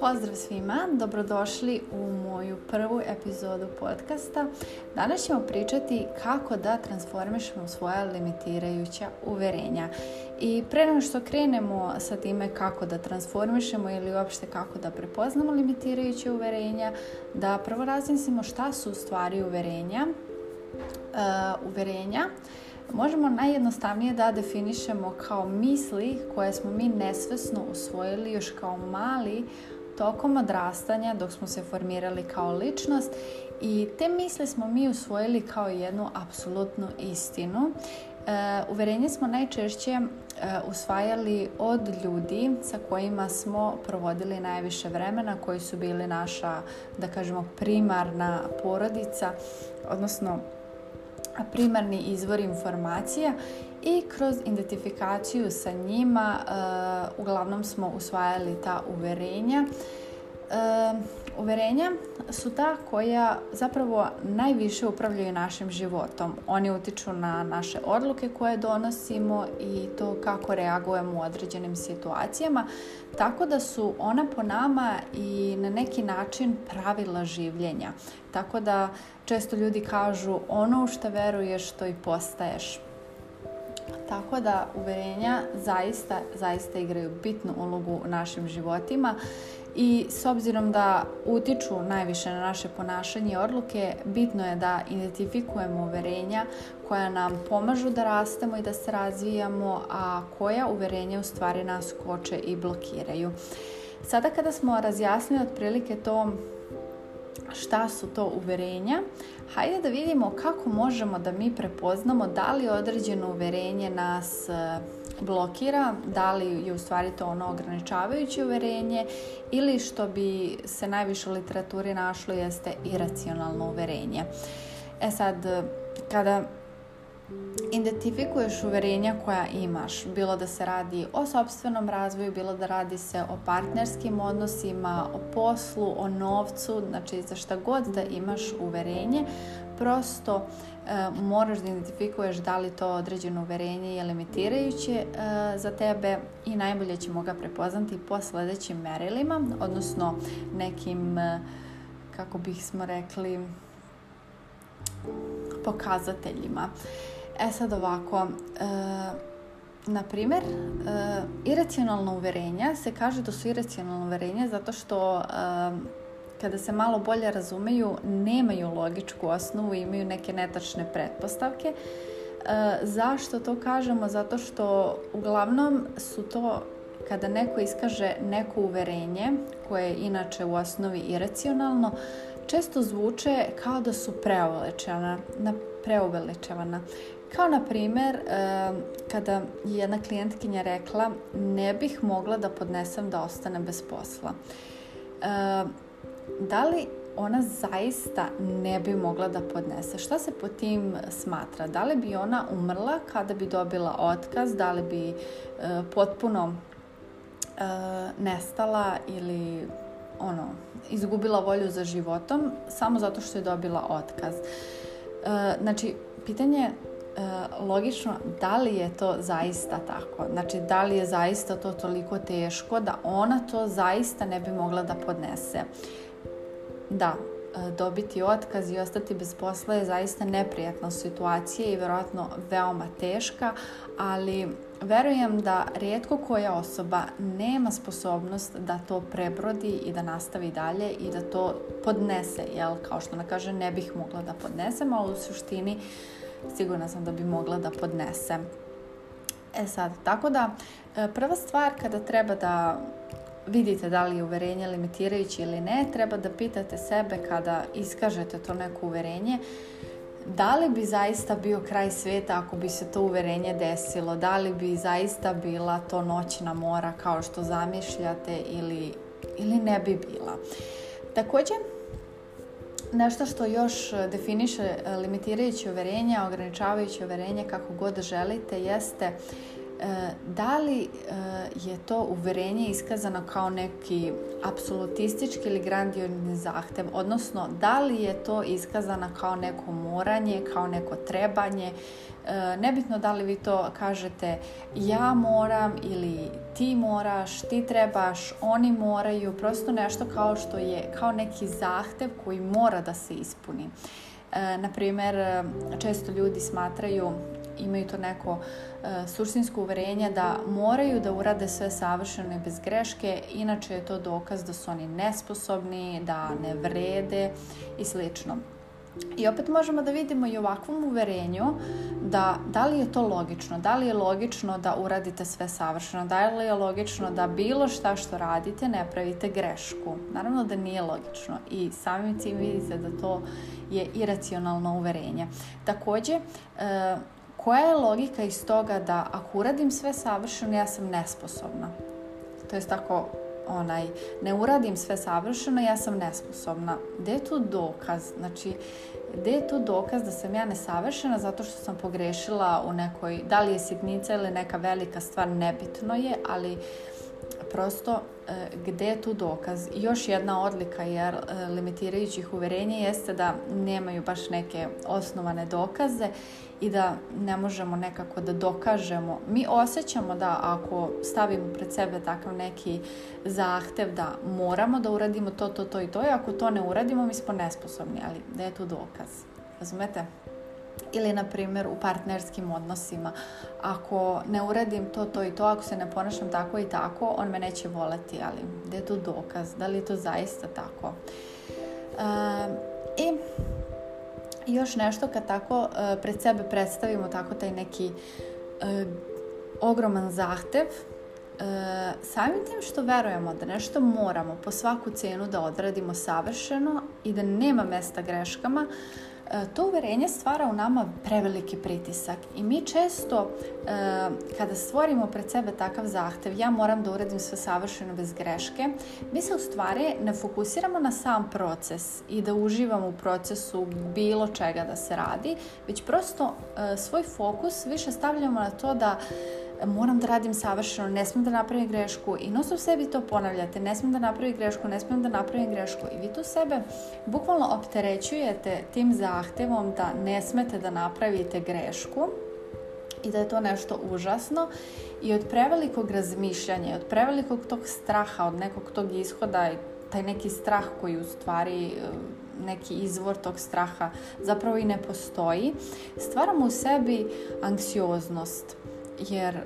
Pozdrav svima, dobrodošli u moju prvu epizodu podcasta. Danas ćemo pričati kako da transformišemo svoja limitirajuća uverenja. I pre nego što krenemo sa time kako da transformišemo ili uopšte kako da prepoznamo limitirajuće uverenja, da prvo razmislimo šta su u stvari uverenja. E, uverenja možemo najjednostavnije da definišemo kao misli koje smo mi nesvesno usvojili još kao mali tokom odrastanja dok smo se formirali kao ličnost i te misli smo mi usvojili kao jednu apsolutnu istinu. E, uverenje smo najčešće e, usvajali od ljudi sa kojima smo provodili najviše vremena, koji su bili naša, da kažemo, primarna porodica, odnosno primarni izvor informacija i kroz identifikaciju sa njima eh, uglavnom smo usvajali ta uverenja Uverenja su ta koja zapravo najviše upravljaju našim životom. Oni utiču na naše odluke koje donosimo i to kako reagujemo u određenim situacijama, tako da su ona po nama i na neki način pravila življenja. Tako da često ljudi kažu ono u što veruješ to i postaješ. Tako da uverenja zaista, zaista igraju bitnu ulogu u našim životima i s obzirom da utiču najviše na naše ponašanje i odluke, bitno je da identifikujemo uverenja koja nam pomažu da rastemo i da se razvijamo, a koja uverenja u stvari nas koče i blokiraju. Sada kada smo razjasnili otprilike to šta su to uverenja, hajde da vidimo kako možemo da mi prepoznamo da li određeno uverenje nas e, blokira, da li je u stvari to ono ograničavajuće uverenje ili što bi se najviše u literaturi našlo jeste iracionalno uverenje. E sad, e, kada identifikuješ uvjerenja koja imaš, bilo da se radi o sopstvenom razvoju, bilo da radi se o partnerskim odnosima, o poslu, o novcu, znači za šta god da imaš uverenje, prosto e, moraš da identifikuješ da li to određeno uverenje je limitirajuće e, za tebe i najbolje ćemo ga prepoznati po sledećim merilima, odnosno nekim, e, kako bih smo rekli, pokazateljima. E sad ovako, e, na primjer, e, iracionalno uvjerenja se kaže da su iracionalno uvjerenja zato što e, kada se malo bolje razumeju, nemaju logičku osnovu, i imaju neke netačne pretpostavke. E, zašto to kažemo? Zato što uglavnom su to kada neko iskaže neko uverenje koje je inače u osnovi iracionalno, često zvuče kao da su na preuveličavana. Kao na primjer, e, kada je jedna klijentkinja rekla ne bih mogla da podnesem da ostane bez posla. E, da li ona zaista ne bi mogla da podnese. Šta se po tim smatra? Da li bi ona umrla kada bi dobila otkaz? Da li bi e, potpuno nestala ili ono izgubila volju za životom samo zato što je dobila otkaz. E, znači, pitanje je logično da li je to zaista tako. Znači, da li je zaista to toliko teško da ona to zaista ne bi mogla da podnese. Da, E, dobiti otkaz i ostati bez posla je zaista neprijatna situacija i vjerojatno veoma teška, ali verujem da rijetko koja osoba nema sposobnost da to prebrodi i da nastavi dalje i da to podnese, jel, kao što ona kaže, ne bih mogla da podnesem, ali u suštini sigurna sam da bi mogla da podnesem. E sad, tako da e, prva stvar kada treba da vidite da li je uverenje limitirajuće ili ne, treba da pitate sebe kada iskažete to neko uverenje, da li bi zaista bio kraj svijeta ako bi se to uverenje desilo, da li bi zaista bila to noćna mora kao što zamišljate ili, ili ne bi bila. Također, Nešto što još definiše limitirajuće uverenje, ograničavajuće uverenje kako god želite jeste E, da li e, je to uverenje iskazano kao neki apsolutistički ili grandiozni zahtev, odnosno da li je to iskazano kao neko moranje, kao neko trebanje, e, nebitno da li vi to kažete ja moram ili ti moraš, ti trebaš, oni moraju, prosto nešto kao što je, kao neki zahtev koji mora da se ispuni. E, na naprimer, e, često ljudi smatraju, imaju to neko e, suštinsko uverenje da moraju da urade sve savršeno i bez greške, inače je to dokaz da su oni nesposobni, da ne vrede i slično. I opet možemo da vidimo i ovakvom uverenju da da li je to logično, da li je logično da uradite sve savršeno, da li je logično da bilo šta što radite ne pravite grešku. Naravno da nije logično i samim tim vidite da to je iracionalno uverenje. Takođe, e, koja je logika iz toga da ako uradim sve savršeno ja sam nesposobna? To je tako onaj, ne uradim sve savršeno, ja sam nesposobna. Gdje je tu dokaz? Znači, gdje je tu dokaz da sam ja nesavršena zato što sam pogrešila u nekoj, da li je sitnica ili neka velika stvar, nebitno je, ali prosto e, gde je tu dokaz? Još jedna odlika jer e, limitirajućih uverenja jeste da nemaju baš neke osnovane dokaze i da ne možemo nekako da dokažemo. Mi osjećamo da ako stavimo pred sebe takav neki zahtev da moramo da uradimo to, to, to i to i ako to ne uradimo mi smo nesposobni, ali da je tu dokaz. Razumete? Ili, na primjer, u partnerskim odnosima. Ako ne uradim to, to i to, ako se ne ponašam tako i tako, on me neće volati, ali gdje je to dokaz? Da li je to zaista tako? Ehm, I još nešto kad tako e, pred sebe predstavimo tako taj neki e, ogroman zahtev, e, samim tim što verujemo da nešto moramo po svaku cenu da odradimo savršeno i da nema mesta greškama, E, to uvjerenje stvara u nama preveliki pritisak i mi često e, kada stvorimo pred sebe takav zahtev, ja moram da uradim sve savršeno bez greške, mi se u stvari ne fokusiramo na sam proces i da uživamo u procesu bilo čega da se radi, već prosto e, svoj fokus više stavljamo na to da moram da radim savršeno, ne smem da napravim grešku i nosu sebi to ponavljate, ne smem da napravim grešku, ne smem da napravim grešku i vi tu sebe bukvalno opterećujete tim zahtevom da ne smete da napravite grešku i da je to nešto užasno i od prevelikog razmišljanja, od prevelikog tog straha, od nekog tog ishoda i taj neki strah koji u stvari eh, neki izvor tog straha zapravo i ne postoji, stvaramo u sebi anksioznost jer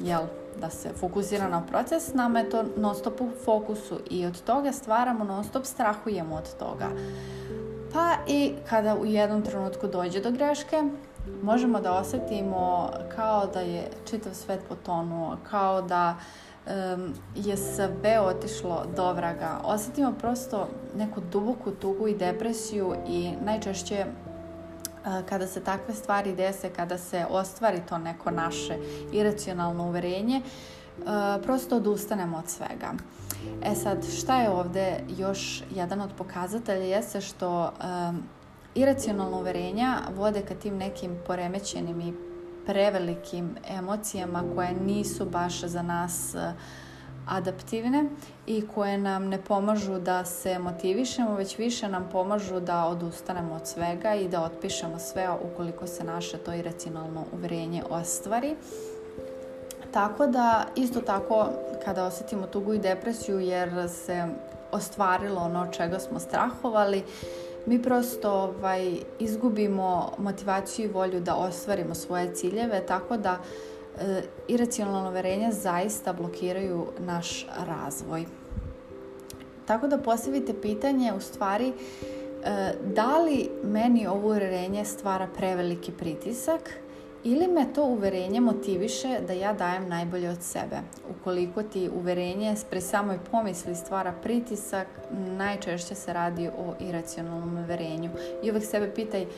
jel, da se fokusira na proces, nama je to non stop u fokusu i od toga stvaramo non stop, strahujemo od toga. Pa i kada u jednom trenutku dođe do greške, možemo da osjetimo kao da je čitav svet potonuo, kao da um, je sve otišlo do vraga. Osjetimo prosto neku duboku tugu i depresiju i najčešće kada se takve stvari dese, kada se ostvari to neko naše iracionalno uverenje, prosto odustanemo od svega. E sad, šta je ovdje još jedan od pokazatelja jeste što iracionalno uverenja vode ka tim nekim poremećenim i prevelikim emocijama koje nisu baš za nas adaptivne i koje nam ne pomažu da se motivišemo, već više nam pomažu da odustanemo od svega i da otpišemo sve ukoliko se naše to iracionalno uvjerenje ostvari. Tako da isto tako kada osjetimo tugu i depresiju jer se ostvarilo ono čega smo strahovali, mi prosto ovaj, izgubimo motivaciju i volju da ostvarimo svoje ciljeve, tako da E, iracionalna uverenja zaista blokiraju naš razvoj. Tako da postavite pitanje u stvari e, da li meni ovo uverenje stvara preveliki pritisak ili me to uverenje motiviše da ja dajem najbolje od sebe. Ukoliko ti uverenje pre samoj pomisli stvara pritisak, najčešće se radi o iracionalnom uverenju. I uvijek sebe pitaj e,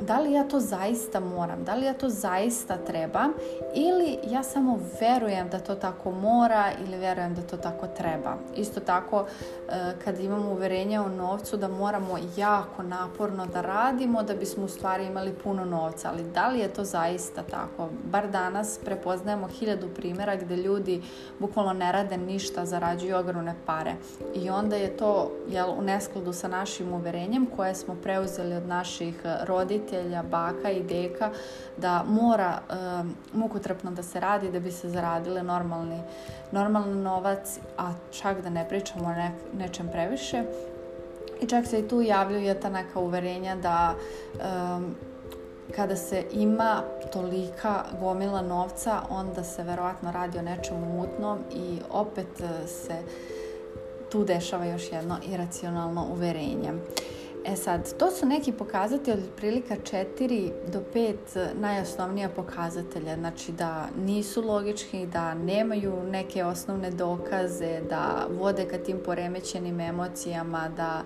da li ja to zaista moram, da li ja to zaista trebam ili ja samo verujem da to tako mora ili verujem da to tako treba. Isto tako e, kad imamo uverenje o novcu da moramo jako naporno da radimo da bismo u stvari imali puno novca, ali da li je to zaista tako? Bar danas prepoznajemo hiljadu primjera gdje ljudi bukvalno ne rade ništa, zarađuju ogromne pare i onda je to jel, u neskladu sa našim uverenjem koje smo preuzeli od naših roditelja roditelja, baka i deka da mora mukotrpno da se radi da bi se zaradile normalni, normalni novac, a čak da ne pričamo o nečem previše. I čak se i tu javljuje ta neka uverenja da kada se ima tolika gomila novca, onda se verovatno radi o nečemu mutnom i opet se tu dešava još jedno iracionalno uverenje. E sad, to su neki pokazatelji od prilika 4 do pet e, najosnovnija pokazatelja. Znači da nisu logični, da nemaju neke osnovne dokaze, da vode ka tim poremećenim emocijama, da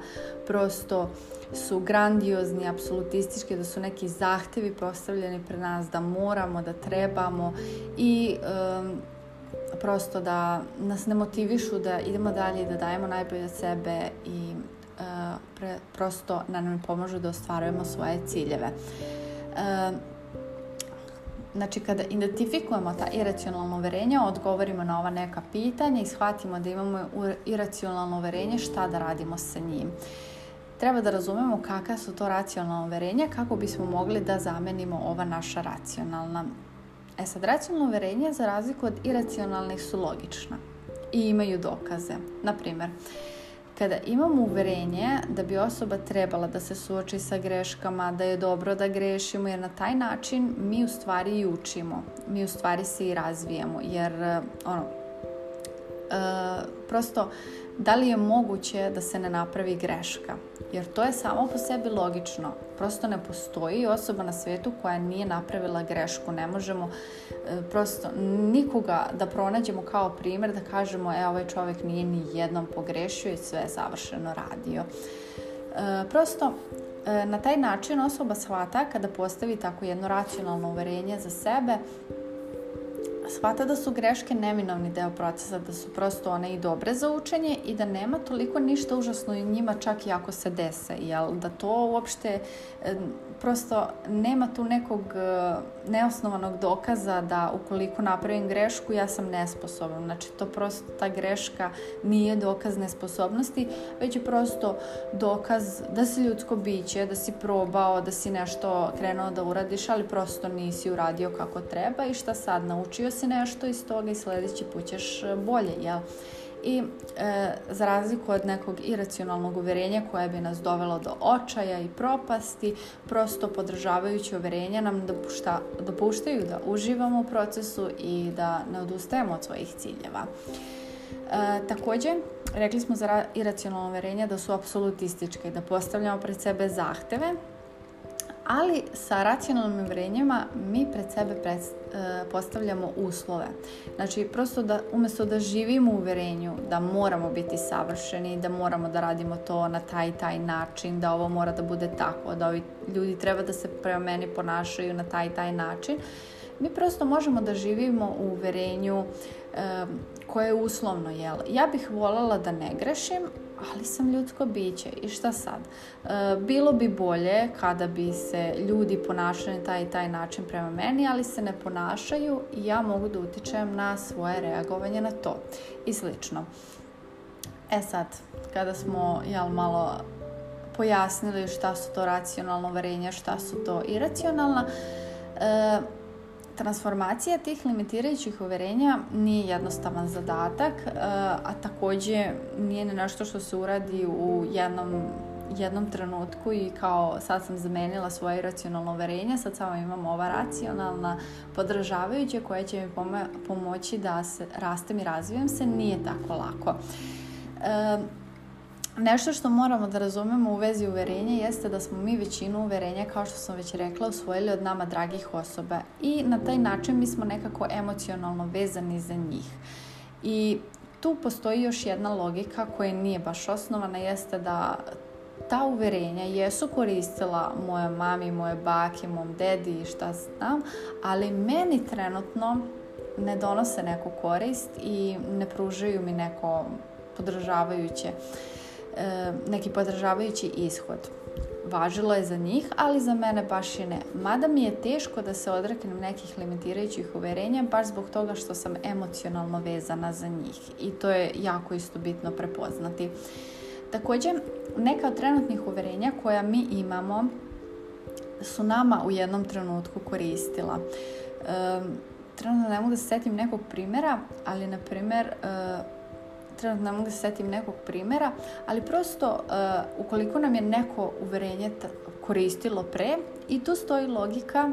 prosto su grandiozni, apsolutistički, da su neki zahtevi postavljeni pre nas, da moramo, da trebamo i... prosto da nas ne motivišu da idemo dalje da dajemo najbolje sebe i prosto nam pomažu da ostvarujemo svoje ciljeve. E, Znači, kada identifikujemo ta iracionalna uverenja, odgovorimo na ova neka pitanja i shvatimo da imamo iracionalno uverenje, šta da radimo sa njim. Treba da razumemo kakva su to racionalna uverenja kako bismo mogli da zamenimo ova naša racionalna. E sad, racionalna za razliku od iracionalnih su logična i imaju dokaze. primjer. Kada imamo uverenje da bi osoba trebala da se suoči sa greškama, da je dobro da grešimo, jer na taj način mi u stvari i učimo, mi u stvari se i razvijemo, jer eh, ono, E, prosto da li je moguće da se ne napravi greška? Jer to je samo po sebi logično. Prosto ne postoji osoba na svijetu koja nije napravila grešku. Ne možemo e, prosto nikoga da pronađemo kao primjer da kažemo e, ovaj čovjek nije ni jednom pogrešio i sve je savršeno radio. E, prosto na taj način osoba shvata kada postavi tako jedno racionalno uverenje za sebe shvata da su greške neminovni deo procesa, da su prosto one i dobre za učenje i da nema toliko ništa užasno i njima čak i ako se dese, jel? Da to uopšte prosto nema tu nekog e, neosnovanog dokaza da ukoliko napravim grešku ja sam nesposobna. Znači to prosto ta greška nije dokaz nesposobnosti, već je prosto dokaz da si ljudsko biće, da si probao, da si nešto krenuo da uradiš, ali prosto nisi uradio kako treba i šta sad, naučio si nešto iz toga i sljedeći put ćeš e, bolje, jel? i e, za razliku od nekog iracionalnog uvjerenja koje bi nas dovelo do očaja i propasti, prosto podržavajući uvjerenja nam dopuštaju da uživamo u procesu i da ne odustajemo od svojih ciljeva. E, također, rekli smo za iracionalno uvjerenje da su apsolutističke, da postavljamo pred sebe zahteve ali sa racionalnim uvjerenjima mi pred sebe e, postavljamo uslove. Znači, prosto da umjesto da živimo u uvjerenju da moramo biti savršeni, da moramo da radimo to na taj i taj način, da ovo mora da bude tako, da ovi ljudi treba da se prema meni ponašaju na taj i taj način, mi prosto možemo da živimo u uverenju koje je uslovno, jel? Ja bih voljela da ne grešim, ali sam ljudsko biće i šta sad? E, bilo bi bolje kada bi se ljudi ponašali na taj i taj način prema meni, ali se ne ponašaju i ja mogu da utičem na svoje reagovanje na to i slično. E sad, kada smo jel, malo pojasnili šta su to racionalno varenje, šta su to iracionalna, e, Transformacija tih limitirajućih uvjerenja nije jednostavan zadatak, e, a također nije nešto što se uradi u jednom jednom trenutku i kao sad sam zamenila svoje racionalno uverenje, sad samo imam ova racionalna podržavajuća koja će mi pomoći da se rastem i razvijem se, nije tako lako. E, Nešto što moramo da razumemo u vezi uverenja jeste da smo mi većinu uverenja, kao što sam već rekla, usvojili od nama dragih osoba i na taj način mi smo nekako emocionalno vezani za njih. I tu postoji još jedna logika koja nije baš osnovana, jeste da ta uverenja jesu koristila moje mami, moje baki, mom dedi i šta znam, ali meni trenutno ne donose neku korist i ne pružaju mi neko podržavajuće E, neki podržavajući ishod. Važilo je za njih, ali za mene baš i ne. Mada mi je teško da se odreknem nekih limitirajućih uverenja, baš zbog toga što sam emocionalno vezana za njih. I to je jako isto bitno prepoznati. Također, neka od trenutnih uverenja koja mi imamo su nama u jednom trenutku koristila. E, trenutno ne mogu da se setim nekog primjera, ali na primjer e, trenutno ne mogu se setim nekog primjera, ali prosto e, ukoliko nam je neko uverenje koristilo pre i tu stoji logika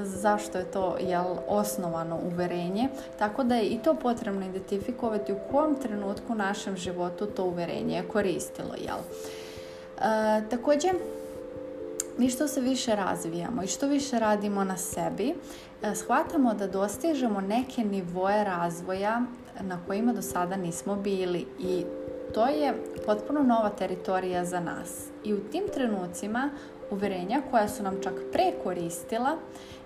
e, zašto je to jel, osnovano uverenje, tako da je i to potrebno identifikovati u kom trenutku našem životu to uverenje je koristilo. Jel. E, također, mi što se više razvijamo i što više radimo na sebi, e, shvatamo da dostižemo neke nivoje razvoja na kojima do sada nismo bili i to je potpuno nova teritorija za nas. I u tim trenucima uverenja koja su nam čak prekoristila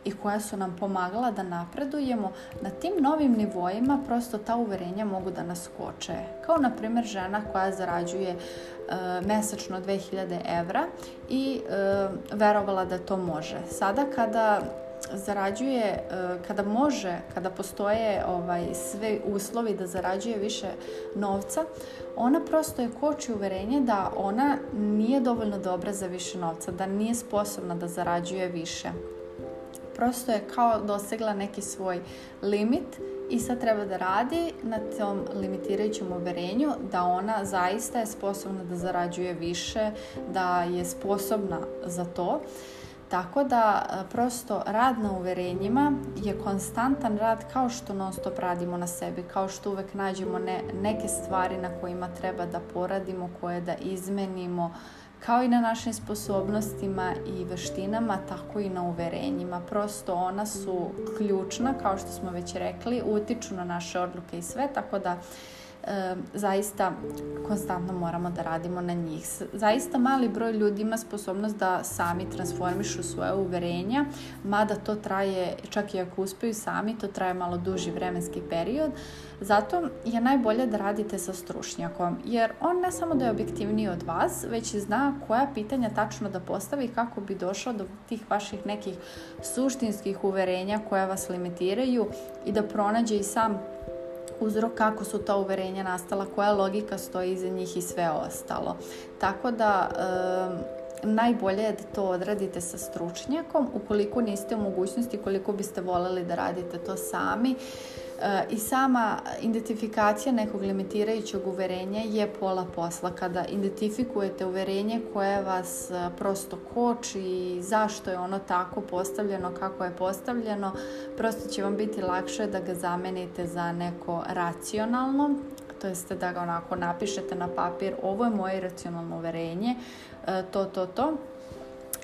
i koja su nam pomagala da napredujemo, na tim novim nivoima prosto ta uverenja mogu da nas koče. Kao na primjer žena koja zarađuje e, mesečno 2000 evra i e, verovala da to može. Sada kada zarađuje e, kada može, kada postoje ovaj, sve uslovi da zarađuje više novca, ona prosto je koči uverenje da ona nije dovoljno dobra za više novca, da nije sposobna da zarađuje više. Prosto je kao dosegla neki svoj limit i sad treba da radi na tom limitirajućem uverenju da ona zaista je sposobna da zarađuje više, da je sposobna za to. Tako da e, prosto rad na uverenjima je konstantan rad kao što non stop radimo na sebi, kao što uvek nađemo neke stvari na kojima treba da poradimo, koje da izmenimo, kao i na našim sposobnostima i veštinama, tako i na uverenjima. Prosto ona su ključna, kao što smo već rekli, utiču na naše odluke i sve, tako da zaista konstantno moramo da radimo na njih. Zaista mali broj ljudi ima sposobnost da sami transformišu svoje uverenja, mada to traje, čak i ako uspiju sami, to traje malo duži vremenski period. Zato je najbolje da radite sa stručnjakom, jer on ne samo da je objektivniji od vas, već i zna koja pitanja tačno da postavi kako bi došao do tih vaših nekih suštinskih uverenja koja vas limitiraju i da pronađe i sam uzrok kako su ta uverenja nastala, koja logika stoji iza njih i sve ostalo. Tako da najbolje je da to odradite sa stručnjakom ukoliko niste u mogućnosti, koliko biste voljeli da radite to sami. E, I sama identifikacija nekog limitirajućeg uverenja je pola posla. Kada identifikujete uverenje koje vas e, prosto koči i zašto je ono tako postavljeno, kako je postavljeno, prosto će vam biti lakše da ga zamenite za neko racionalno, to jeste da ga onako napišete na papir, ovo je moje racionalno uverenje, e, to, to, to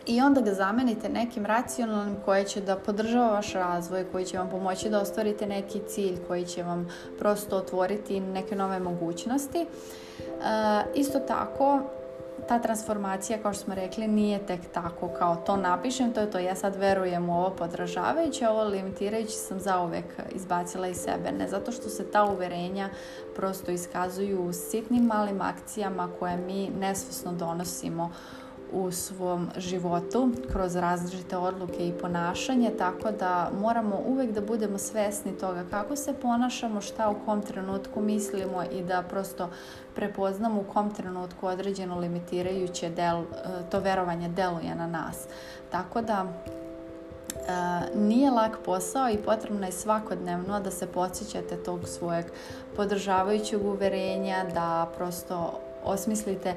i onda ga zamenite nekim racionalnim koje će da podržava vaš razvoj, koji će vam pomoći da ostvarite neki cilj, koji će vam prosto otvoriti neke nove mogućnosti. E, isto tako, ta transformacija, kao što smo rekli, nije tek tako kao to napišem, to je to, ja sad verujem u ovo podržavajuće, ovo limitirajući sam zauvek izbacila iz sebe. Ne zato što se ta uverenja prosto iskazuju u sitnim malim akcijama koje mi nesvesno donosimo u svom životu kroz različite odluke i ponašanje, tako da moramo uvijek da budemo svesni toga kako se ponašamo, šta u kom trenutku mislimo i da prosto prepoznamo u kom trenutku određeno limitirajuće del, e, to verovanje deluje na nas. Tako da e, nije lak posao i potrebno je svakodnevno da se podsjećate tog svojeg podržavajućeg uverenja, da prosto osmislite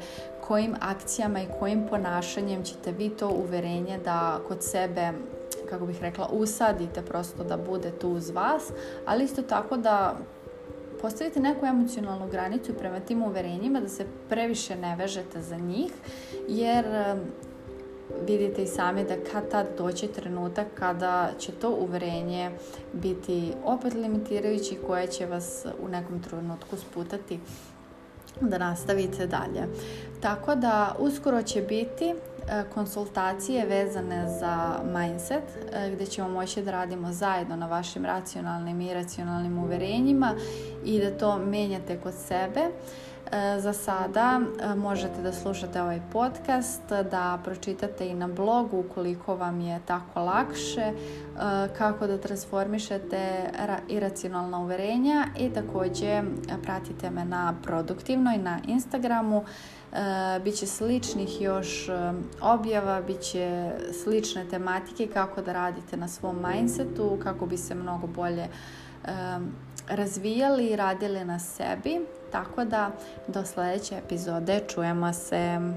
kojim akcijama i kojim ponašanjem ćete vi to uverenje da kod sebe kako bih rekla usadite prosto da bude tu uz vas, ali isto tako da postavite neku emocionalnu granicu prema tim uverenjima da se previše ne vežete za njih jer vidite i sami da kad tad doći trenutak kada će to uverenje biti opet limitirajući koje će vas u nekom trenutku sputati da nastavite dalje. Tako da uskoro će biti e, konsultacije vezane za mindset e, gdje ćemo moći da radimo zajedno na vašim racionalnim i iracionalnim uverenjima i da to menjate kod sebe. E, za sada e, možete da slušate ovaj podcast, da pročitate i na blogu ukoliko vam je tako lakše, e, kako da transformišete iracionalna uverenja i također pratite me na produktivnoj na Instagramu. Biće sličnih još objava, biće će slične tematike kako da radite na svom mindsetu, kako bi se mnogo bolje razvijali i radili na sebi. Tako da do sljedeće epizode čujemo se.